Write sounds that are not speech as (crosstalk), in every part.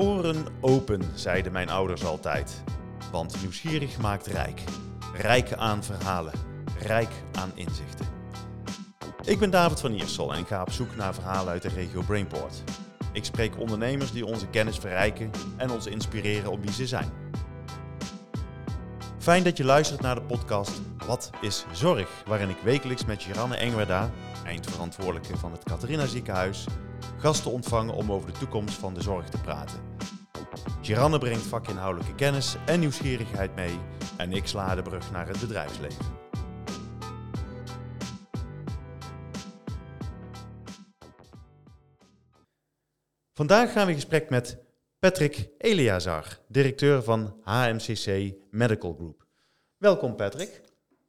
Oren open, zeiden mijn ouders altijd. Want nieuwsgierig maakt rijk. Rijk aan verhalen, rijk aan inzichten. Ik ben David van Iersel en ga op zoek naar verhalen uit de regio Brainport. Ik spreek ondernemers die onze kennis verrijken en ons inspireren op wie ze zijn. Fijn dat je luistert naar de podcast Wat is Zorg? Waarin ik wekelijks met Giranne Engwerda, eindverantwoordelijke van het Catharina Ziekenhuis, gasten ontvang om over de toekomst van de zorg te praten. Giranne brengt vakinhoudelijke kennis en nieuwsgierigheid mee en ik sla de brug naar het bedrijfsleven. Vandaag gaan we in gesprek met Patrick Eliazar, directeur van HMCC Medical Group. Welkom Patrick.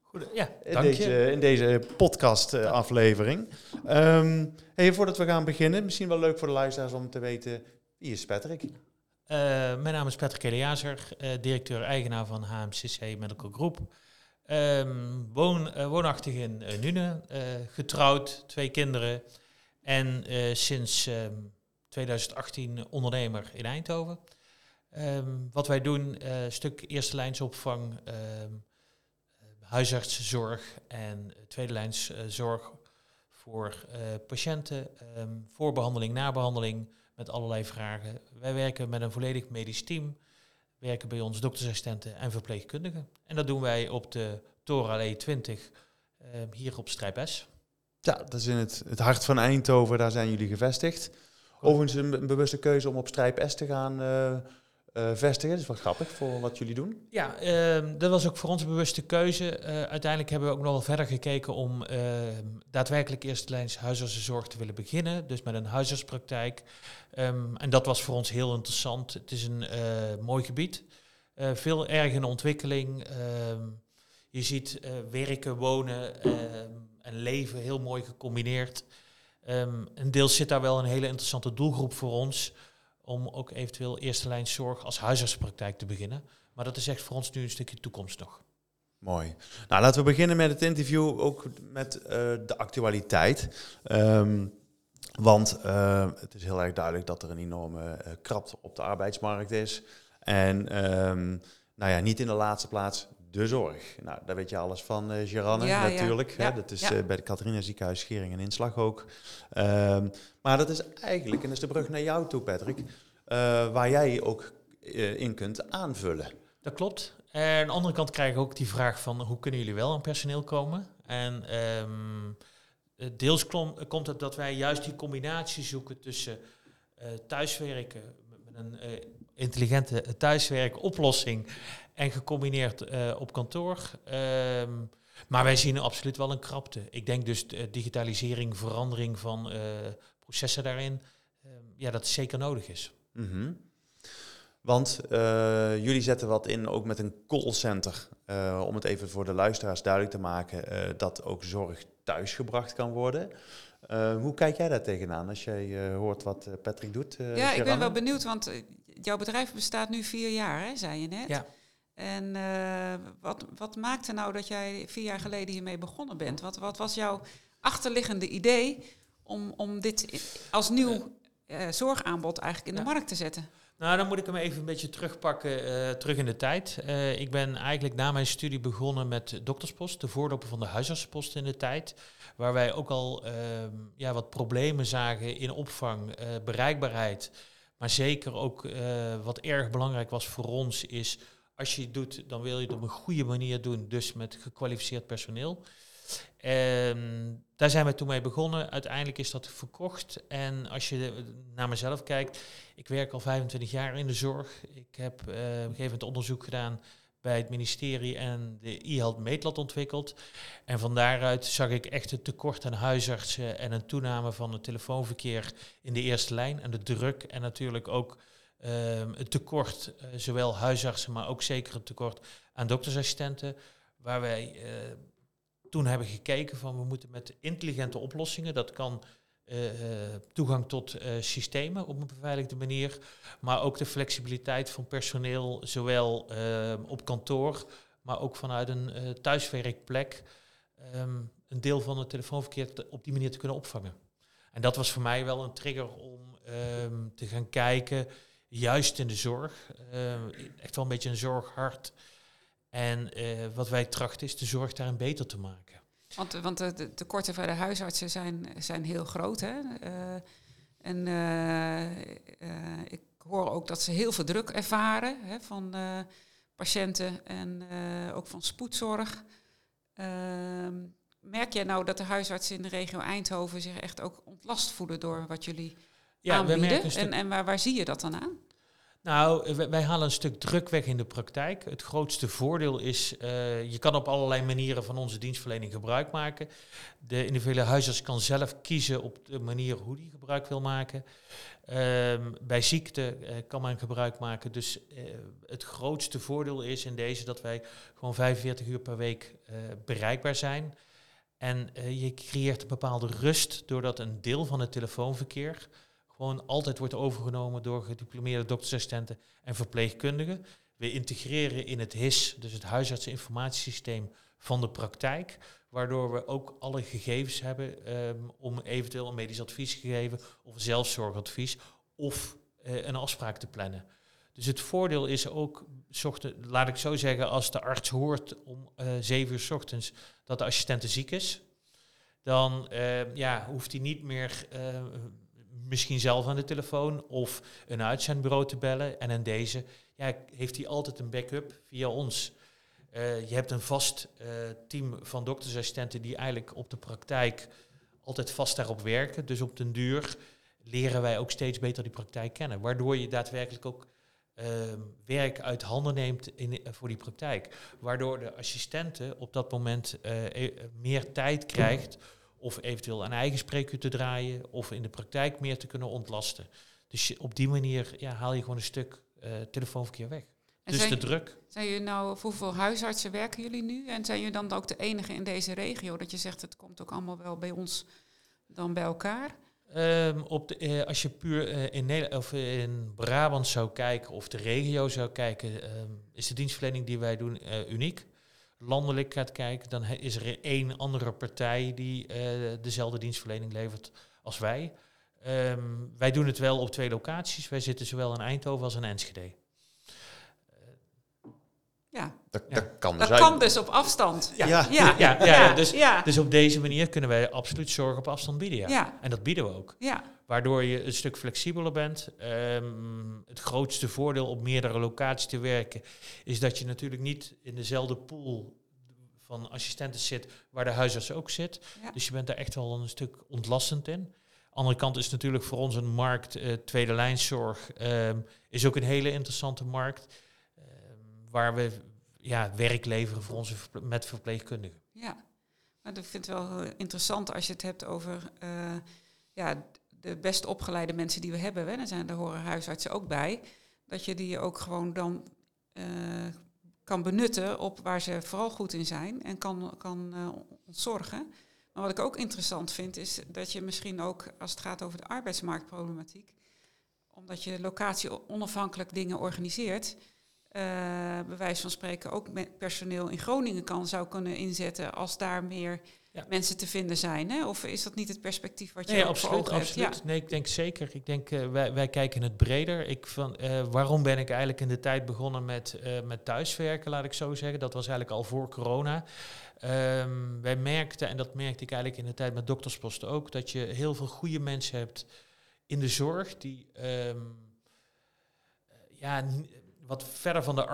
Goed, ja, in dank je. deze, in deze podcast-aflevering. hey, voordat we gaan beginnen, misschien wel leuk voor de luisteraars om te weten wie is Patrick? Eh, mijn naam is Patrick Eliazer, eh, directeur-eigenaar van HMCC Medical Group. Ehm, woon, eh, woonachtig in Nune, getrouwd, twee kinderen en sinds ehm, 2018 ondernemer in Eindhoven. Ehm, wat wij doen, stuk eerste lijnsopvang, huisartszorg en tweede lijns zorg voor patiënten, voorbehandeling, nabehandeling met allerlei vragen. Wij werken met een volledig medisch team. Werken bij ons doktersassistenten en verpleegkundigen. En dat doen wij op de Torenallee 20 uh, hier op Strijp S. Ja, dat is in het, het hart van Eindhoven. Daar zijn jullie gevestigd. Overigens een, bewuste keuze om op Strijp S te gaan uh, uh, vestigen. Dat is wel grappig voor wat jullie doen. Ja, uh, dat was ook voor ons een bewuste keuze. Uh, uiteindelijk hebben we ook nog wel verder gekeken om daadwerkelijk eerste lijns huisartsenzorg te willen beginnen. Dus met een huisartspraktijk. Um, en dat was voor ons heel interessant. Het is een mooi gebied. veel erg in ontwikkeling. Je ziet werken, wonen ehm, en leven heel mooi gecombineerd. Um, en deels zit daar wel een hele interessante doelgroep voor ons om ook eventueel eerste lijn zorg als huisartspraktijk te beginnen. Maar dat is echt voor ons nu een stukje toekomst nog. Mooi. Nou, laten we beginnen met het interview ook met uh, de actualiteit. Um, want uh, het is heel erg duidelijk dat er een enorme uh, krapte op de arbeidsmarkt is. En um, nou ja, niet in de laatste plaats de zorg. Nou, daar weet je alles van, uh, Geranne, ja, natuurlijk. Ja, hè? Dat is ja. uh, bij de Catharina Ziekenhuis Schering en Inslag ook. Um, maar dat is eigenlijk, en dat is de brug naar jou toe, Patrick, uh, waar jij ook in kunt aanvullen. Dat klopt. En aan de andere kant krijg ik ook die vraag van hoe kunnen jullie wel aan personeel komen? En um, deels klom, komt het dat wij juist die combinatie zoeken tussen thuiswerken met een intelligente thuiswerkoplossing en gecombineerd uh, op kantoor. Um, maar wij zien absoluut wel een krapte. Ik denk dus de digitalisering, verandering van uh, processen daarin, um, ja, dat zeker nodig is. Mm -hmm. Want uh, jullie zetten wat in ook met een callcenter, om het even voor de luisteraars duidelijk te maken, dat ook zorg thuisgebracht kan worden. hoe kijk jij daar tegenaan als jij hoort wat Patrick doet? ja, ik ben wel benieuwd, want jouw bedrijf bestaat nu vier jaar, hè, zei je net. Ja. En uh, wat, wat maakte nou dat jij vier jaar geleden hiermee begonnen bent? Wat, wat was jouw achterliggende idee om, om dit als nieuw uh, zorgaanbod eigenlijk in de markt te zetten? Nou, dan moet ik hem even een beetje terugpakken, uh, terug in de tijd. Uh, ik ben eigenlijk na mijn studie begonnen met dokterspost, de voorloper van de huisartsenpost in de tijd. Waar wij ook al uh, ja, wat problemen zagen in opvang, bereikbaarheid. Maar zeker ook wat erg belangrijk was voor ons is als je het doet, dan wil je het op een goede manier doen, dus met gekwalificeerd personeel. En daar zijn we toen mee begonnen. Uiteindelijk is dat verkocht. En als je naar mezelf kijkt, ik werk al 25 jaar in de zorg. Ik heb uh, op een gegeven moment onderzoek gedaan bij het ministerie en de e-health meetlat ontwikkeld. En van daaruit zag ik echt het tekort aan huisartsen en een toename van het telefoonverkeer in de eerste lijn en de druk en natuurlijk ook Um, het tekort, uh, zowel huisartsen, maar ook zeker het tekort aan doktersassistenten. Waar wij uh, toen hebben gekeken van we moeten met intelligente oplossingen, dat kan uh, toegang tot systemen op een beveiligde manier, maar ook de flexibiliteit van personeel, zowel ehm, op kantoor, maar ook vanuit een thuiswerkplek, um, een deel van het telefoonverkeer te, op die manier te kunnen opvangen. En dat was voor mij wel een trigger om te gaan kijken juist in de zorg. Uh, echt wel een beetje een zorghart. En wat wij trachten is de zorg daarin beter te maken. Want, want de tekorten bij de huisartsen zijn, zijn heel groot. Hè? en ik hoor ook dat ze heel veel druk ervaren hè, van patiënten en ook van spoedzorg. Ehm, merk jij nou dat de huisartsen in de regio Eindhoven zich echt ook ontlast voelen door wat jullie ja, aanbieden? En, en waar, waar zie je dat dan aan? Nou, wij halen een stuk druk weg in de praktijk. Het grootste voordeel is, uh, je kan op allerlei manieren van onze dienstverlening gebruik maken. De individuele huisarts kan zelf kiezen op de manier hoe die gebruik wil maken. Um, bij ziekte uh, kan men gebruik maken. Dus uh, het grootste voordeel is in deze dat wij gewoon 45 uur per week bereikbaar zijn. En je creëert een bepaalde rust doordat een deel van het telefoonverkeer gewoon altijd wordt overgenomen door gediplomeerde doktersassistenten en verpleegkundigen. We integreren in het HIS, dus het huisartseninformatiesysteem van de praktijk, waardoor we ook alle gegevens hebben um, om eventueel een medisch advies te geven of zelfzorgadvies of uh, een afspraak te plannen. Dus het voordeel is ook, laat ik zo zeggen, als de arts hoort om uh, zeven uur s ochtends dat de assistente ziek is, dan uh, ja, hoeft hij niet meer misschien zelf aan de telefoon of een uitzendbureau te bellen. En in deze ja, heeft hij altijd een backup via ons. Uh, je hebt een vast uh, team van doktersassistenten die eigenlijk op de praktijk altijd vast daarop werken. Dus op den duur leren wij ook steeds beter die praktijk kennen. Waardoor je daadwerkelijk ook uh, werk uit handen neemt in, voor die praktijk. Waardoor de assistenten op dat moment e-, meer tijd krijgt of eventueel een eigen spreekuur te draaien of in de praktijk meer te kunnen ontlasten. Dus op die manier ja, haal je gewoon een stuk uh, telefoonverkeer weg. En dus de druk. Zijn jullie nou, hoeveel huisartsen werken jullie nu? En zijn jullie dan ook de enige in deze regio? Dat je zegt, het komt ook allemaal wel bij ons dan bij elkaar? Um, op de, uh, als je puur uh, in, Nederland, of in Brabant zou kijken of de regio zou kijken, um, is de dienstverlening die wij doen uniek landelijk gaat kijken, dan is er één andere partij die uh, dezelfde dienstverlening levert als wij. Um, wij doen het wel op twee locaties. Wij zitten zowel in Eindhoven als in Enschede. Ja. Dat, dat kan, dus, dat kan dus op afstand. Ja, ja. ja, ja, ja dus, dus op deze manier kunnen wij absoluut zorg op afstand bieden. Ja. En dat bieden we ook. Ja. Waardoor je een stuk flexibeler bent. Um, het grootste voordeel op meerdere locaties te werken is dat je natuurlijk niet in dezelfde pool van assistenten zit waar de huisarts ook zit. Dus je bent daar echt wel een stuk ontlastend in. Andere kant is natuurlijk voor ons een markt, uh, tweede lijnszorg, um, is ook een hele interessante markt. Uh, waar we ja, werk leveren voor onze met verpleegkundigen. Ja, maar ik vind het wel interessant als je het hebt over uh, ja, de best opgeleide mensen die we hebben, hè, zijn, daar horen huisartsen ook bij, dat je die ook gewoon dan uh, kan benutten op waar ze vooral goed in zijn en kan, kan uh, ontzorgen. Maar wat ik ook interessant vind, is dat je misschien ook, als het gaat over de arbeidsmarktproblematiek, omdat je locatie onafhankelijk dingen organiseert, uh, bij wijze van spreken ook met personeel in Groningen kan zou kunnen inzetten als daar meer ja. mensen te vinden zijn. Hè? Of is dat niet het perspectief wat je nee, absoluut, absoluut. Ja. Nee, ik denk zeker. Ik denk, uh, wij, wij kijken het breder. Ik van, uh, waarom ben ik eigenlijk in de tijd begonnen met, uh, met thuiswerken, laat ik zo zeggen. Dat was eigenlijk al voor corona. Um, wij merkten, en dat merkte ik eigenlijk in de tijd met doktersposten ook, dat je heel veel goede mensen hebt in de zorg die um, ja, wat verder van de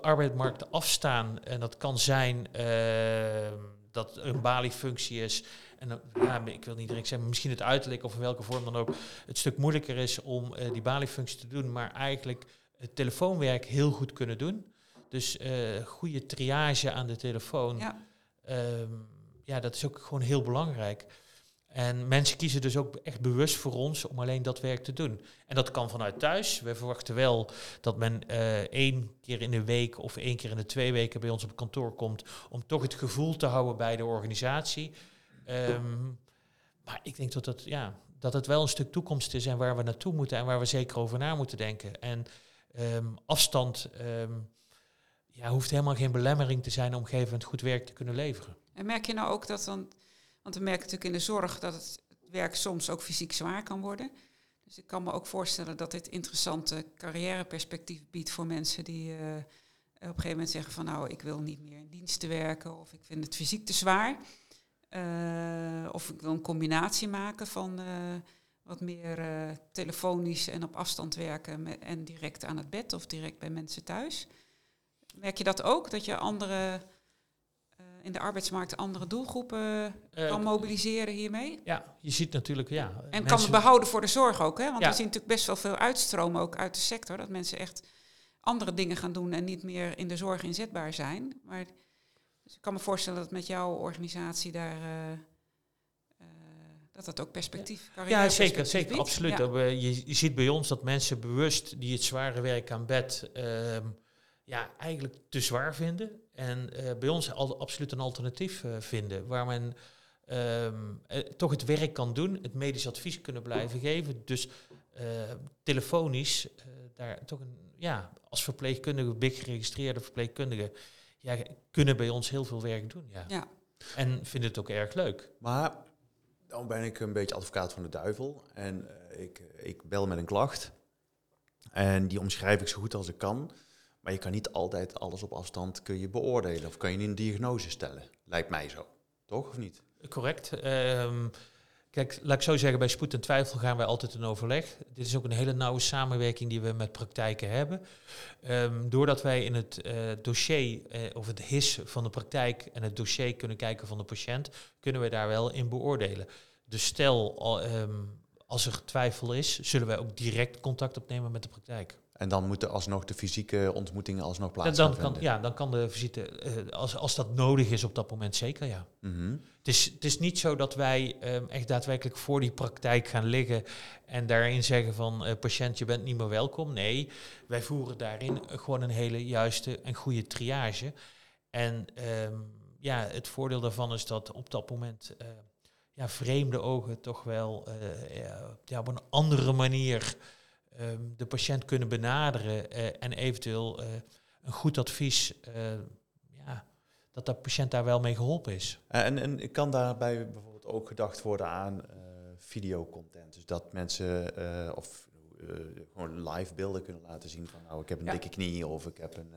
arbeidsmarkt afstaan. En dat kan zijn dat een baliefunctie is. En dan, ja, ik wil niet direct zeggen, misschien het uiterlijk of in welke vorm dan ook, het stuk moeilijker is om uh, die baliefunctie te doen, maar eigenlijk het telefoonwerk heel goed kunnen doen. Dus uh, goede triage aan de telefoon. Ja. Um, ja, dat is ook gewoon heel belangrijk. En mensen kiezen dus ook echt bewust voor ons om alleen dat werk te doen. En dat kan vanuit thuis. We verwachten wel dat men uh, één keer in de week of één keer in de twee weken bij ons op kantoor komt om toch het gevoel te houden bij de organisatie. Um, maar ik denk dat het, ja, dat het wel een stuk toekomst is en waar we naartoe moeten en waar we zeker over na moeten denken. En um, afstand ja, hoeft helemaal geen belemmering te zijn om een goed werk te kunnen leveren. En merk je nou ook dat dan want we merken natuurlijk in de zorg dat het werk soms ook fysiek zwaar kan worden. Dus ik kan me ook voorstellen dat dit interessante carrièreperspectief biedt voor mensen die eh, op een gegeven moment zeggen van nou, ik wil niet meer in dienst te werken of ik vind het fysiek te zwaar. Uh, of ik wil een combinatie maken van uh, wat meer telefonisch en op afstand werken en direct aan het bed of direct bij mensen thuis. Merk je dat ook, dat je andere in de arbeidsmarkt andere doelgroepen kan mobiliseren hiermee? Ja, je ziet natuurlijk, ja. En kan het behouden voor de zorg ook, hè? Want ja. we zien natuurlijk best wel veel uitstromen ook uit de sector, dat mensen echt andere dingen gaan doen en niet meer in de zorg inzetbaar zijn. Maar dus ik kan me voorstellen dat met jouw organisatie daar uh, uh, dat dat ook perspectief ja. ja, zeker, zeker, absoluut. Ja. Je, je, ziet bij ons dat mensen bewust die het zware werk aan bed uh, ja, eigenlijk te zwaar vinden. En uh, bij ons al, absoluut een alternatief vinden waar men um, toch het werk kan doen, het medisch advies kunnen blijven geven. Dus telefonisch daar toch een, ja, als verpleegkundige, big geregistreerde verpleegkundige ja, kunnen bij ons heel veel werk doen. Ja. ja. En vinden het ook erg leuk. Maar dan ben ik een beetje advocaat van de duivel. En uh, ik, ik bel met een klacht. En die omschrijf ik zo goed als ik kan. Maar je kan niet altijd alles op afstand kun je beoordelen. Of kan je een diagnose stellen. Lijkt mij zo. Toch of niet? Correct. Um, Kijk, laat ik zo zeggen, bij spoed en twijfel gaan wij altijd in overleg. Dit is ook een hele nauwe samenwerking die we met praktijken hebben. Um, doordat wij in het uh, dossier uh, of het HIS van de praktijk en het dossier kunnen kijken van de patiënt, kunnen we daar wel in beoordelen. Dus stel, um, als er twijfel is, zullen wij ook direct contact opnemen met de praktijk. En dan moeten alsnog de fysieke ontmoetingen alsnog plaatsvinden. Dan kan, ja, dan kan de visite, uh, als, als dat nodig is op dat moment, zeker ja. Mm -hmm. het, is, het is niet zo dat wij um, echt daadwerkelijk voor die praktijk gaan liggen en daarin zeggen van uh, patiënt, je bent niet meer welkom. Nee, wij voeren daarin gewoon een hele juiste en goede triage. En um, ja, het voordeel daarvan is dat op dat moment uh, ja, vreemde ogen toch wel ja, op een andere manier um, de patiënt kunnen benaderen uh, en eventueel uh, een goed advies, uh, ja, dat de patiënt daar wel mee geholpen is. En, en kan daarbij bijvoorbeeld ook gedacht worden aan videocontent? Dus dat mensen of gewoon live beelden kunnen laten zien van nou ik heb een ja. dikke knie of ik heb een...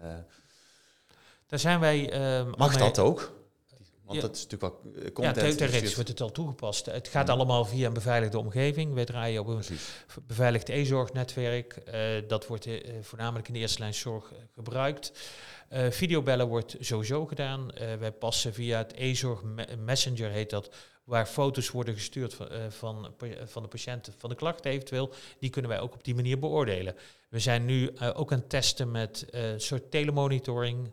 daar zijn wij... Um, Mag dat ook? Want dat is natuurlijk wel eh, content. Ja, theoretisch wordt het al toegepast. Het gaat allemaal via een beveiligde omgeving. Wij draaien op een Precies. beveiligd e-zorgnetwerk. Uh, dat wordt uh, voornamelijk in de eerste lijn zorg gebruikt. Uh, videobellen wordt sowieso gedaan. wij passen via het e-zorg messenger, heet dat, waar foto's worden gestuurd van, van, van de patiënten, van de klachten eventueel. Die kunnen wij ook op die manier beoordelen. We zijn nu ook aan het testen met een soort telemonitoring,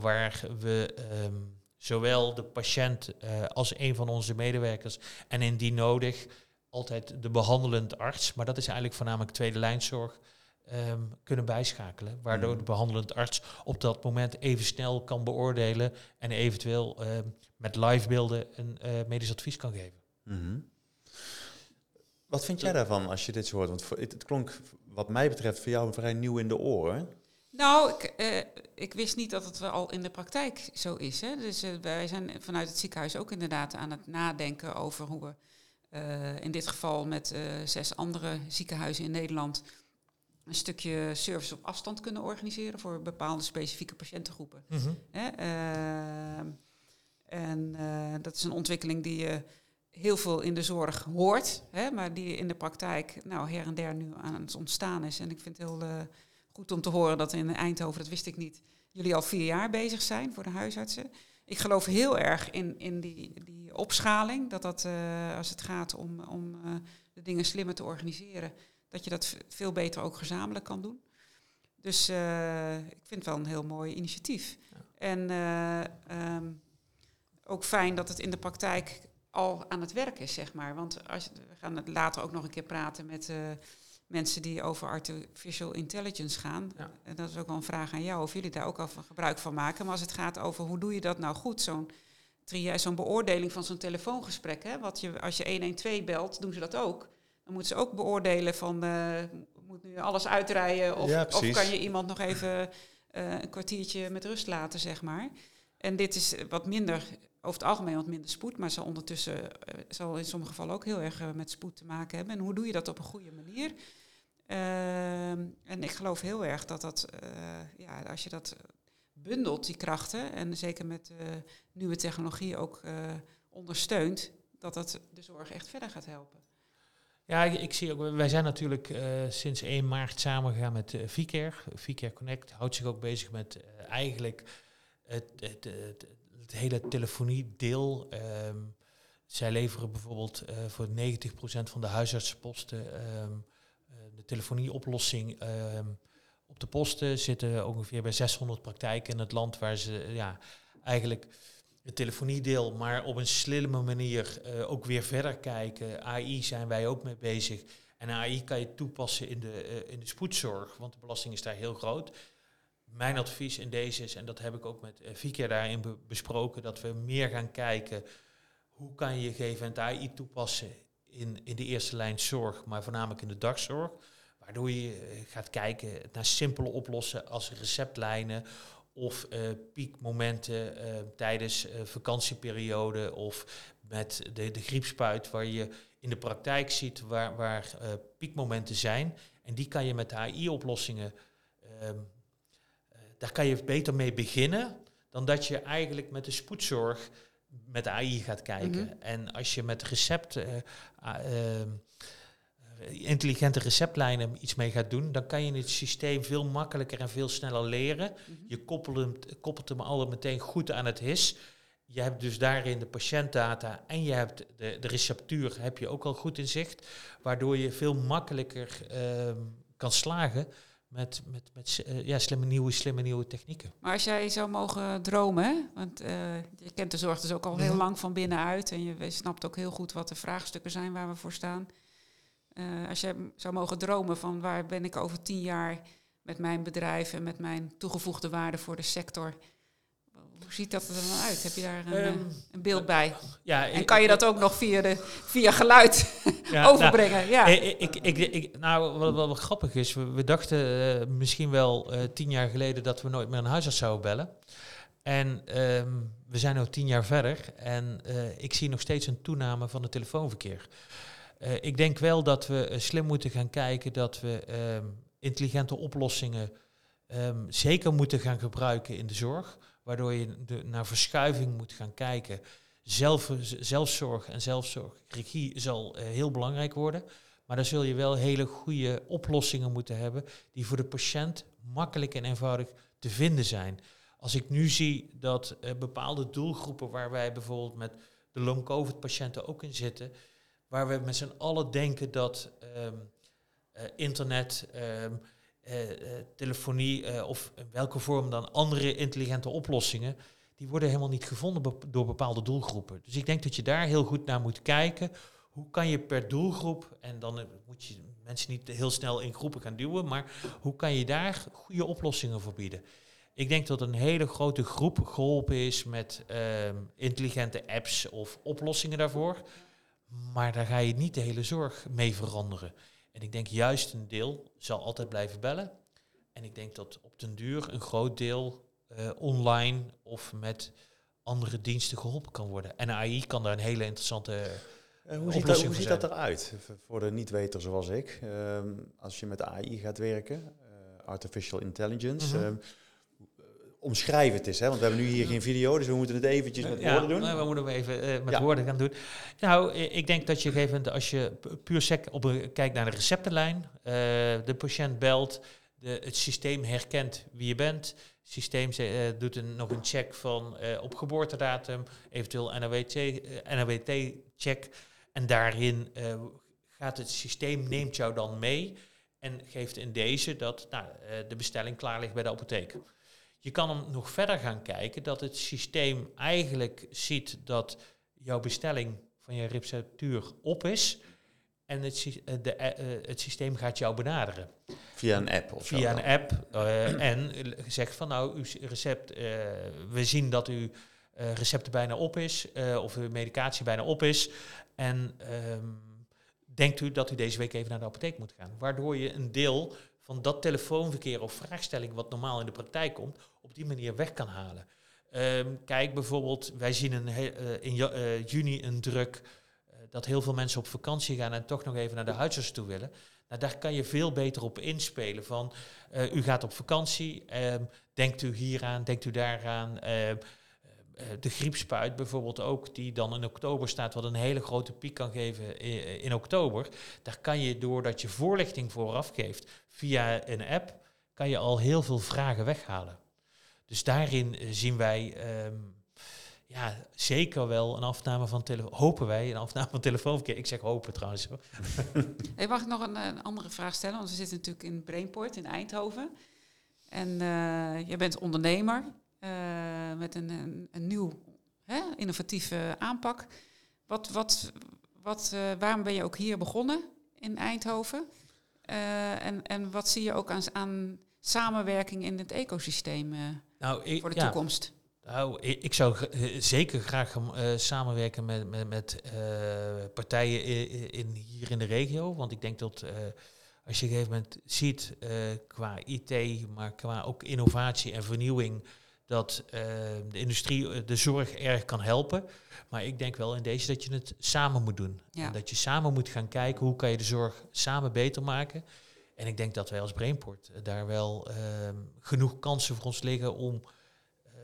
waar we... Um, zowel de patiënt uh, als een van onze medewerkers en indien nodig altijd de behandelend arts, maar dat is eigenlijk voornamelijk tweede lijnzorg, um, kunnen bijschakelen. Waardoor mm. de behandelend arts op dat moment even snel kan beoordelen en eventueel um, met livebeelden een uh, medisch advies kan geven. Mm -hmm. Wat vind jij daarvan als je dit zo hoort? Want het, het klonk wat mij betreft voor jou vrij nieuw in de oren. Nou, ik, uh, ik, wist niet dat het al in de praktijk zo is. Hè. Dus uh, wij zijn vanuit het ziekenhuis ook inderdaad aan het nadenken over hoe we uh, in dit geval met zes andere ziekenhuizen in Nederland een stukje service op afstand kunnen organiseren voor bepaalde specifieke patiëntengroepen. Mm -hmm. hè, ehm, en dat is een ontwikkeling die je heel veel in de zorg hoort, hè, maar die in de praktijk nou, her en der nu aan het ontstaan is. En ik vind het heel Goed om te horen dat in Eindhoven, dat wist ik niet, jullie al vier jaar bezig zijn voor de huisartsen. Ik geloof heel erg in, in die, die opschaling, dat dat uh, als het gaat om, om uh, de dingen slimmer te organiseren, dat je dat veel beter ook gezamenlijk kan doen. Dus uh, ik vind het wel een heel mooi initiatief. Ja. En um, ook fijn dat het in de praktijk al aan het werk is, zeg maar. Want als, we gaan het later ook nog een keer praten met mensen die over artificial intelligence gaan. En dat is ook wel een vraag aan jou, of jullie daar ook al van gebruik van maken. Maar als het gaat over hoe doe je dat nou goed, zo'n zo'n beoordeling van zo'n telefoongesprek. Hè? Wat je, als je 112 belt, doen ze dat ook. Dan moeten ze ook beoordelen van, uh, moet nu alles uitrijden of, of kan je iemand nog even uh, een kwartiertje met rust laten, zeg maar. En dit is wat minder, over het algemeen wat minder spoed, maar zal ondertussen uh, zal in sommige gevallen ook heel erg uh, met spoed te maken hebben. En hoe doe je dat op een goede manier? Ehm, en ik geloof heel erg dat dat, uh, ja, als je dat bundelt, die krachten, en zeker met nieuwe technologie ook ondersteunt, dat dat de zorg echt verder gaat helpen. Ja, ik, zie ook, wij zijn natuurlijk sinds 1 maart samengegaan met uh. Vicare Connect houdt zich ook bezig met eigenlijk het, het, het, hele telefoniedeel. Um, zij leveren bijvoorbeeld voor 90% van de huisartsenposten um, de telefonieoplossing um, op de posten. Zitten ongeveer bij 600 praktijken in het land waar ze ja, eigenlijk het telefoniedeel, maar op een slimme manier ook weer verder kijken. AI zijn wij ook mee bezig. En AI kan je toepassen in de, in de spoedzorg, want de belasting is daar heel groot. Mijn advies in deze is, en dat heb ik ook met uh, Vikia daarin be besproken, dat we meer gaan kijken hoe kan je GVNT AI toepassen in, in de eerste lijn zorg, maar voornamelijk in de dagzorg. Waardoor je gaat kijken naar simpele oplossen als receptlijnen of uh, piekmomenten tijdens uh, vakantieperiode of met de, de griepspuit waar je in de praktijk ziet waar, waar piekmomenten zijn. En die kan je met AI-oplossingen, ehm, daar kan je beter mee beginnen dan dat je eigenlijk met de spoedzorg met AI gaat kijken. Mm -hmm. En als je met recept ehm, intelligente receptlijnen iets mee gaat doen, dan kan je het systeem veel makkelijker en veel sneller leren. Mm -hmm. Je koppelt hem, koppelt hem al meteen goed aan het HIS. Je hebt dus daarin de patiëntdata en je hebt de, de receptuur heb je ook al goed in zicht, waardoor je veel makkelijker uh, kan slagen met, met, met uh, ja, slimme, nieuwe, slimme nieuwe technieken. Maar als jij zou mogen dromen, want uh, je kent de zorg dus ook al heel -hmm. lang van binnenuit en je snapt ook heel goed wat de vraagstukken zijn waar we voor staan. Uh, als je zou mogen dromen van waar ben ik over tien jaar met mijn bedrijf en met mijn toegevoegde waarde voor de sector. Hoe ziet dat er dan uit? Heb je daar een, um, een beeld bij? Ja, en kan je dat ook nog via, de, via geluid (laughs) ja, overbrengen? Nou, ja. Ik, ik, ik, nou, wat, wat, wat grappig is, we, we dachten uh, misschien wel uh, tien jaar geleden dat we nooit meer een huisarts zouden bellen. En um, we zijn nu tien jaar verder en ik zie nog steeds een toename van het telefoonverkeer. Ik denk wel dat we slim moeten gaan kijken dat we um, intelligente oplossingen um, zeker moeten gaan gebruiken in de zorg. Waardoor je naar verschuiving moet gaan kijken. Zelf, zelfzorg en zelfzorgregie zal uh, heel belangrijk worden. Maar dan zul je wel hele goede oplossingen moeten hebben die voor de patiënt makkelijk en eenvoudig te vinden zijn. Als ik nu zie dat bepaalde doelgroepen waar wij bijvoorbeeld met de long-covid patiënten ook in zitten, waar we met z'n allen denken dat um, uh, internet, uh, telefonie of in welke vorm dan andere intelligente oplossingen, die worden helemaal niet gevonden door bepaalde doelgroepen. Dus ik denk dat je daar heel goed naar moet kijken. Hoe kan je per doelgroep, en dan moet je mensen niet heel snel in groepen gaan duwen, maar hoe kan je daar goede oplossingen voor bieden? Ik denk dat een hele grote groep geholpen is met um, intelligente apps of oplossingen daarvoor. Maar daar ga je niet de hele zorg mee veranderen. En ik denk juist een deel zal altijd blijven bellen. En ik denk dat op den duur een groot deel uh, online of met andere diensten geholpen kan worden. En AI kan daar een hele interessante uh, hoe ziet, dat, hoe ziet dat eruit voor de niet-weter zoals ik? Um, als je met AI gaat werken, uh, artificial intelligence. Mm -hmm. um, omschrijf het eens, hè? want we hebben nu hier geen video, dus we moeten het eventjes met ja, woorden doen. we moeten hem even uh, met ja. woorden gaan doen. Nou, ik denk dat je gegeven als je puur sec op een, kijkt naar de receptenlijn, uh, de patiënt belt, de, het systeem herkent wie je bent, het systeem uh, doet een, nog een check van op geboortedatum, eventueel NAWT-check, en daarin gaat het systeem, neemt jou dan mee en geeft in deze dat nou, de bestelling klaar ligt bij de apotheek. Je kan hem nog verder gaan kijken dat het systeem eigenlijk ziet dat jouw bestelling van je receptuur op is. En het, de, uh, het systeem gaat jou benaderen. Via een app of Via een app. Uh, en zegt van nou, uw recept, uh, we zien dat uw recept bijna op is. of uw medicatie bijna op is. En um, denkt u dat u deze week even naar de apotheek moet gaan. Waardoor je een deel van dat telefoonverkeer of vraagstelling wat normaal in de praktijk komt, op die manier weg kan halen. Ehm, kijk bijvoorbeeld, wij zien een eh, in eh, juni een druk eh, dat heel veel mensen op vakantie gaan en toch nog even naar de huisarts toe willen. Nou, daar kan je veel beter op inspelen. Van, u gaat op vakantie, ehm, denkt u hieraan, denkt u daaraan. Ehm, eh, de griepspuit bijvoorbeeld ook, die dan in oktober staat, wat een hele grote piek kan geven i- in, oktober. Daar kan je, doordat je voorlichting vooraf geeft via een app, kan je al heel veel vragen weghalen. Dus daarin eh, zien wij ehm, ja, zeker wel een afname van telefoon. Hopen wij een afname van telefoonverkeer. Ik zeg hopen trouwens. (laughs) Hey, mag ik nog een, een andere vraag stellen? Want we zitten natuurlijk in Brainport in Eindhoven. En eh je bent ondernemer eh, met een, een, nieuw hè, innovatieve aanpak. Wat, wat, wat, eh, waarom ben je ook hier begonnen in Eindhoven? Eh, en, en wat zie je ook aan, aan samenwerking in het ecosysteem eh, Nou, ik, voor de ja, toekomst? Nou, ik, zou eh, zeker graag eh, samenwerken met, met, met eh, partijen in, in, hier in de regio. Want ik denk dat als je op een gegeven moment ziet qua IT, maar qua ook innovatie en vernieuwing, dat de industrie de zorg erg kan helpen. Maar ik denk wel in deze dat je het samen moet doen. Ja. En dat je samen moet gaan kijken hoe kan je de zorg samen beter maken. En ik denk dat wij als Brainport eh, daar wel ehm, genoeg kansen voor ons liggen om ehm,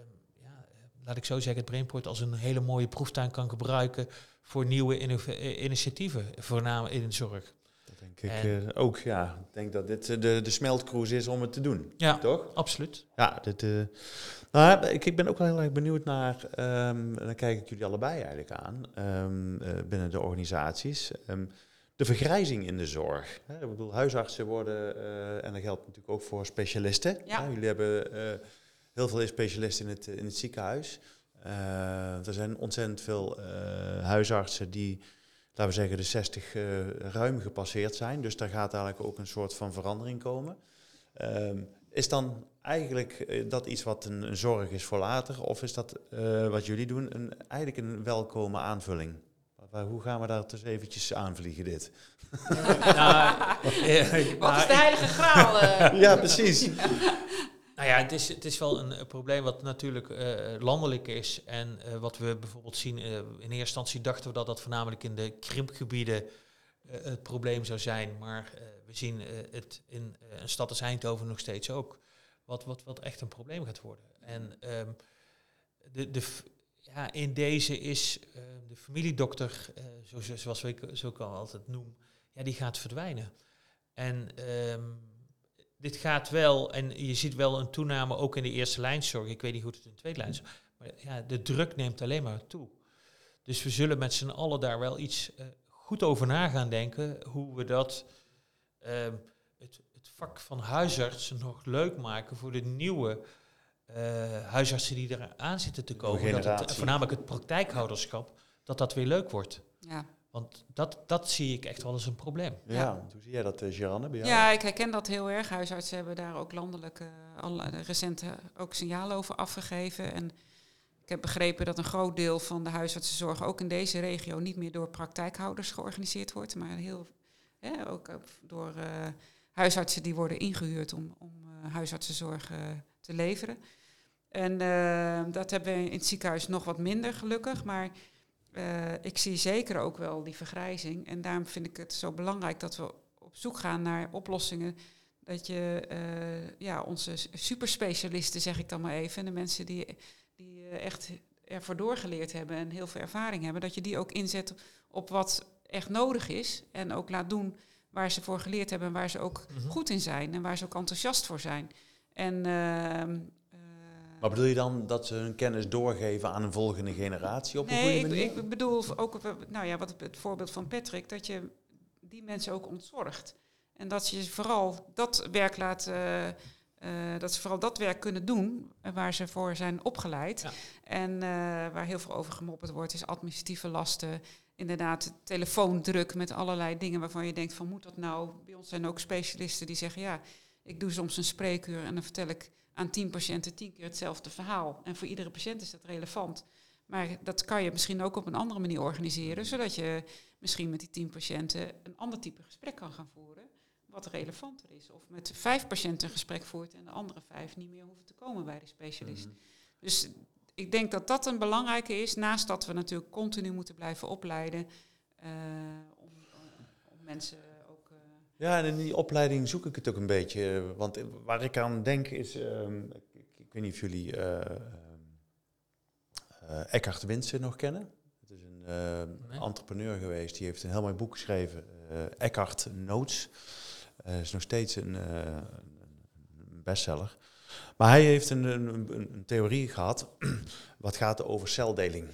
ja, eh, laat ik zo zeggen, het Brainport als een hele mooie proeftuin kan gebruiken voor nieuwe eh, initiatieven, voornamelijk in de zorg. Dat denk ik ook, ja. Ik denk dat dit de, de smeltkroes is om het te doen. Ja, Toch? absoluut. Ja, dit, nou, ik, ik ben ook wel heel erg benieuwd naar, en dan kijk ik jullie allebei eigenlijk aan, binnen de organisaties, de vergrijzing in de zorg. Hè, ik bedoel, huisartsen worden, eh, en dat geldt natuurlijk ook voor specialisten. Ja. Jullie hebben eh, heel veel specialisten in het, in het ziekenhuis. Eh, er zijn ontzettend veel huisartsen die, laten we zeggen, de 60 eh, ruim gepasseerd zijn. Dus daar gaat eigenlijk ook een soort van verandering komen. Ehm, is dan eigenlijk dat iets wat een, een zorg is voor later? Of is dat wat jullie doen een, eigenlijk een welkome aanvulling? Hoe gaan we daar dus eventjes aanvliegen dit? nou, (laughs) eh, Wat is de heilige graal? eh? (laughs) Ja, precies. Nou ja, het is, het is wel een, probleem wat natuurlijk eh, landelijk is. En eh, wat we bijvoorbeeld zien, eh, in eerste instantie dachten we dat dat voornamelijk in de krimpgebieden het probleem zou zijn. Maar eh, we zien het in eh, een stad als Eindhoven nog steeds ook. Wat, wat, wat echt een probleem gaat worden. En ehm, de, de, ja, in deze is eh, de familiedokter, eh, zo, zo- zoals ik zo ik al altijd noem, ja, die gaat verdwijnen. En ehm, dit gaat wel, en je ziet wel een toename ook in de eerste lijnzorg. Ik weet niet hoe het in de tweede lijn is. Maar ja, de druk neemt alleen maar toe. Dus we zullen met z'n allen daar wel iets eh, goed over na gaan denken. Hoe we dat, ehm, het, het vak van huisarts nog leuk maken voor de nieuwe huisartsen die eraan zitten te komen. Dat het, generatie. voornamelijk het praktijkhouderschap, dat dat weer leuk wordt. Ja. Want dat, dat zie ik echt wel als een probleem. Ja, hoe zie jij dat, uh? Ja, ik herken dat heel erg. Huisartsen hebben daar ook landelijk eh, al eh, recent eh, ook signalen over afgegeven. En ik heb begrepen dat een groot deel van de huisartsenzorg ook in deze regio niet meer door praktijkhouders georganiseerd wordt, maar heel, hè, ook eh, door eh, huisartsen die worden ingehuurd om, om eh, huisartsenzorg eh, te leveren. En eh, dat hebben we in het ziekenhuis nog wat minder gelukkig, maar eh, ik zie zeker ook wel die vergrijzing. En daarom vind ik het zo belangrijk dat we op zoek gaan naar oplossingen. Dat je eh, ja, onze superspecialisten, zeg ik dan maar even, en de mensen die, die echt ervoor doorgeleerd hebben en heel veel ervaring hebben, dat je die ook inzet op wat echt nodig is. En ook laat doen waar ze voor geleerd hebben en waar ze ook Mhm. goed in zijn en waar ze ook enthousiast voor zijn. En ehm, eh, Maar bedoel je dan dat ze hun kennis doorgeven aan een volgende generatie op een nee, goede ik, manier? ik bedoel ook, op, nou ja, wat het voorbeeld van Patrick, dat je die mensen ook ontzorgt. En dat je vooral dat werk laat, eh, eh, dat ze vooral dat werk kunnen doen eh, waar ze voor zijn opgeleid. Ja. En eh, waar heel veel over gemopperd wordt, is administratieve lasten. Inderdaad, telefoondruk met allerlei dingen waarvan je denkt van moet dat nou? Bij ons zijn ook specialisten die zeggen ja, ik doe soms een spreekuur en dan vertel ik aan tien patiënten tien keer hetzelfde verhaal. En voor iedere patiënt is dat relevant. Maar dat kan je misschien ook op een andere manier organiseren, zodat je misschien met die tien patiënten een ander type gesprek kan gaan voeren, wat relevanter is. Of met vijf patiënten een gesprek voert en de andere vijf niet meer hoeven te komen bij de specialist. Mhm. Dus ik denk dat dat een belangrijke is, naast dat we natuurlijk continu moeten blijven opleiden uh, om, om, mensen. Ja, en in die opleiding zoek ik het ook een beetje. Want waar ik aan denk is, um, ik, ik, weet niet of jullie uh, Eckhart Winsen nog kennen. Het is een nee. entrepreneur geweest, die heeft een heel mooi boek geschreven, Eckhart Notes. is nog steeds een, een bestseller. Maar hij heeft een, een, een theorie gehad (clears throat) wat gaat over celdeling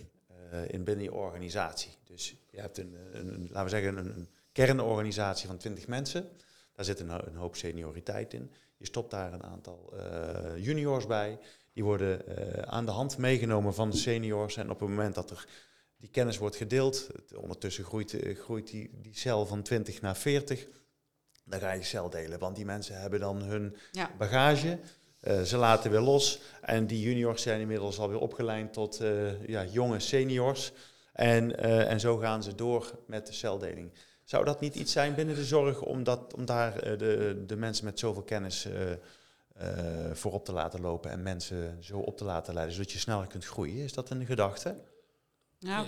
uh, in binnen je organisatie. Dus je hebt een, een laten we zeggen, een, kernorganisatie van 20 mensen. Daar zit een, een, hoop senioriteit in. Je stopt daar een aantal uh, juniors bij. Die worden uh, aan de hand meegenomen van de seniors. En op het moment dat er die kennis wordt gedeeld, ondertussen groeit, groeit die, die cel van 20 naar 40. Dan ga je cel delen, want die mensen hebben dan hun ja. bagage. Uh, ze laten weer los. En die juniors zijn inmiddels alweer opgeleid tot uh, ja, jonge seniors. En, uh, en zo gaan ze door met de celdeling. Zou dat niet iets zijn binnen de zorg om, dat, om daar de, de mensen met zoveel kennis voorop te laten lopen en mensen zo op te laten leiden, zodat je sneller kunt groeien? Is dat een gedachte? Nou,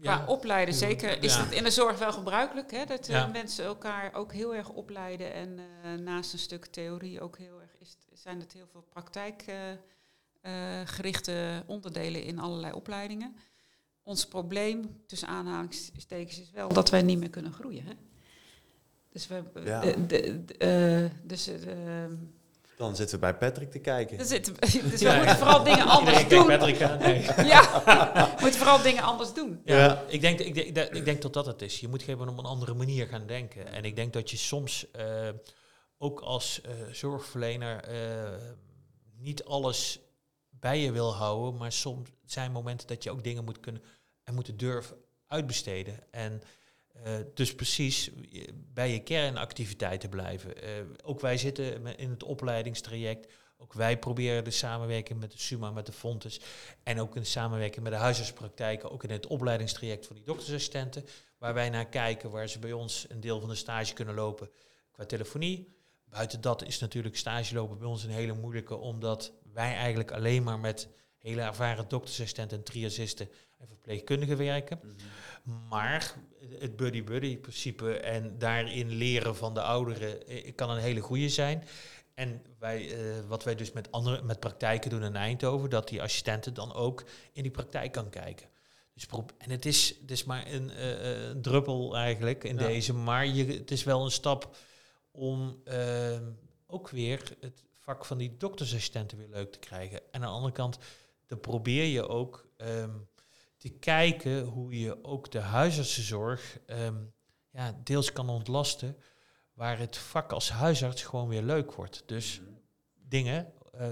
Qua opleiden zeker is het in de zorg wel gebruikelijk. Hè, dat mensen elkaar ook heel erg opleiden. En naast een stuk theorie ook heel erg is, zijn het heel veel praktijkgerichte uh, onderdelen in allerlei opleidingen. Ons probleem, tussen aanhalingstekens, is wel dat wij niet meer kunnen groeien. Hè? Dus we. Ja. De, de, de, uh, dus, dan zitten we bij Patrick te kijken. Zitten, (laughs) dus we moeten vooral dingen anders doen. Patrick aan, nee. (laughs) ja, we moeten vooral dingen anders doen. Ja, ja. Ik, denk, ik, denk, ik denk dat dat het is. Je moet gewoon op een andere manier gaan denken. En ik denk dat je soms uh, ook als uh, zorgverlener uh, niet alles bij je wil houden, maar soms zijn momenten dat je ook dingen moet kunnen en moeten durven uitbesteden. En uh, dus precies bij je kernactiviteiten blijven. ook wij zitten in het opleidingstraject. Ook wij proberen de samenwerking met de SUMA, met de Fontes en ook in de samenwerking met de huisartspraktijken, ook in het opleidingstraject van die doktersassistenten, waar wij naar kijken, waar ze bij ons een deel van de stage kunnen lopen qua telefonie, Buiten dat is natuurlijk stage lopen bij ons een hele moeilijke, omdat wij eigenlijk alleen maar met hele ervaren doktersassistenten en triagisten en verpleegkundigen werken. Mhm. Maar het buddy-buddy principe en daarin leren van de ouderen eh, kan een hele goede zijn. En wij, uh, wat wij dus met, andere, met praktijken doen in Eindhoven, dat die assistenten dan ook in die praktijk kan kijken. Dus en het is, het is maar een, uh, een druppel eigenlijk in deze, maar je, het is wel een stap om uh, ook weer het vak van die doktersassistenten weer leuk te krijgen. En aan de andere kant, dan probeer je ook um, te kijken hoe je ook de huisartsenzorg um, ja, deels kan ontlasten, waar het vak als huisarts gewoon weer leuk wordt. Dus dingen uh,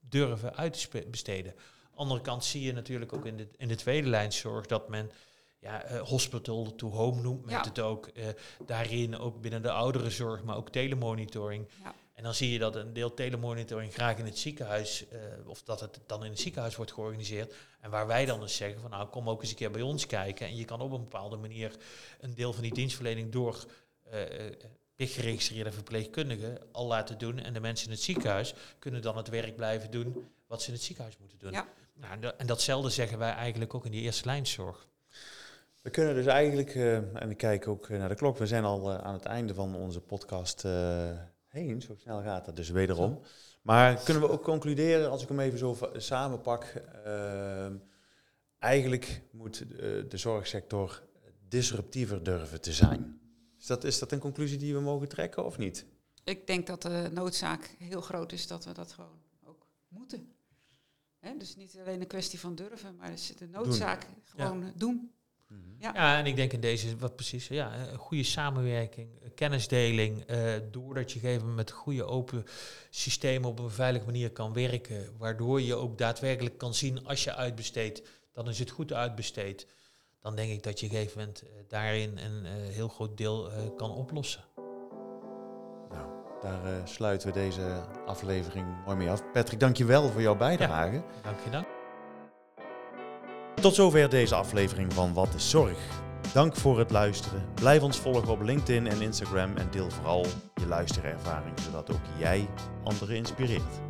durven uit te besteden. Andere kant zie je natuurlijk ook in de, in de tweede lijnzorg dat men ja, uh, hospital to home noemt men het ook. Uh, daarin ook binnen de ouderenzorg, maar ook telemonitoring. Ja. En dan zie je dat een deel telemonitoring graag in het ziekenhuis, uh, of dat het dan in het ziekenhuis wordt georganiseerd. En waar wij dan eens zeggen van nou kom ook eens een keer bij ons kijken. En je kan op een bepaalde manier een deel van die dienstverlening door geregistreerde verpleegkundigen al laten doen. En de mensen in het ziekenhuis kunnen dan het werk blijven doen wat ze in het ziekenhuis moeten doen. Ja. Nou, en datzelfde zeggen wij eigenlijk ook in die eerste lijnzorg. We kunnen dus eigenlijk, uh, en ik kijk ook naar de klok, we zijn al uh, aan het einde van onze podcast uh, heen. Zo snel gaat dat dus wederom. Maar kunnen we ook concluderen, als ik hem even zo samenpak, ehm, eigenlijk moet de zorgsector disruptiever durven te zijn. Is dat, is dat een conclusie die we mogen trekken of niet? Ik denk dat de noodzaak heel groot is dat we dat gewoon ook moeten. Hè? Dus niet alleen een kwestie van durven, maar de noodzaak gewoon doen. Mhm. Ja. ja, en ik denk in deze, wat precies, ja, een goede samenwerking, kennisdeling, uh, doordat je gegeven met goede open systemen op een veilige manier kan werken, waardoor je ook daadwerkelijk kan zien als je uitbesteedt, dan is het goed uitbesteed. Dan denk ik dat je op een gegeven moment uh, daarin een uh, heel groot deel kan oplossen. Nou, daar sluiten we deze aflevering mooi mee af. Patrick, dank je wel voor jouw bijdrage. Ja, dank je dank. Tot zover deze aflevering van Wat is Zorg. Dank voor het luisteren. Blijf ons volgen op LinkedIn en Instagram en deel vooral je luisterervaring, zodat ook jij anderen inspireert.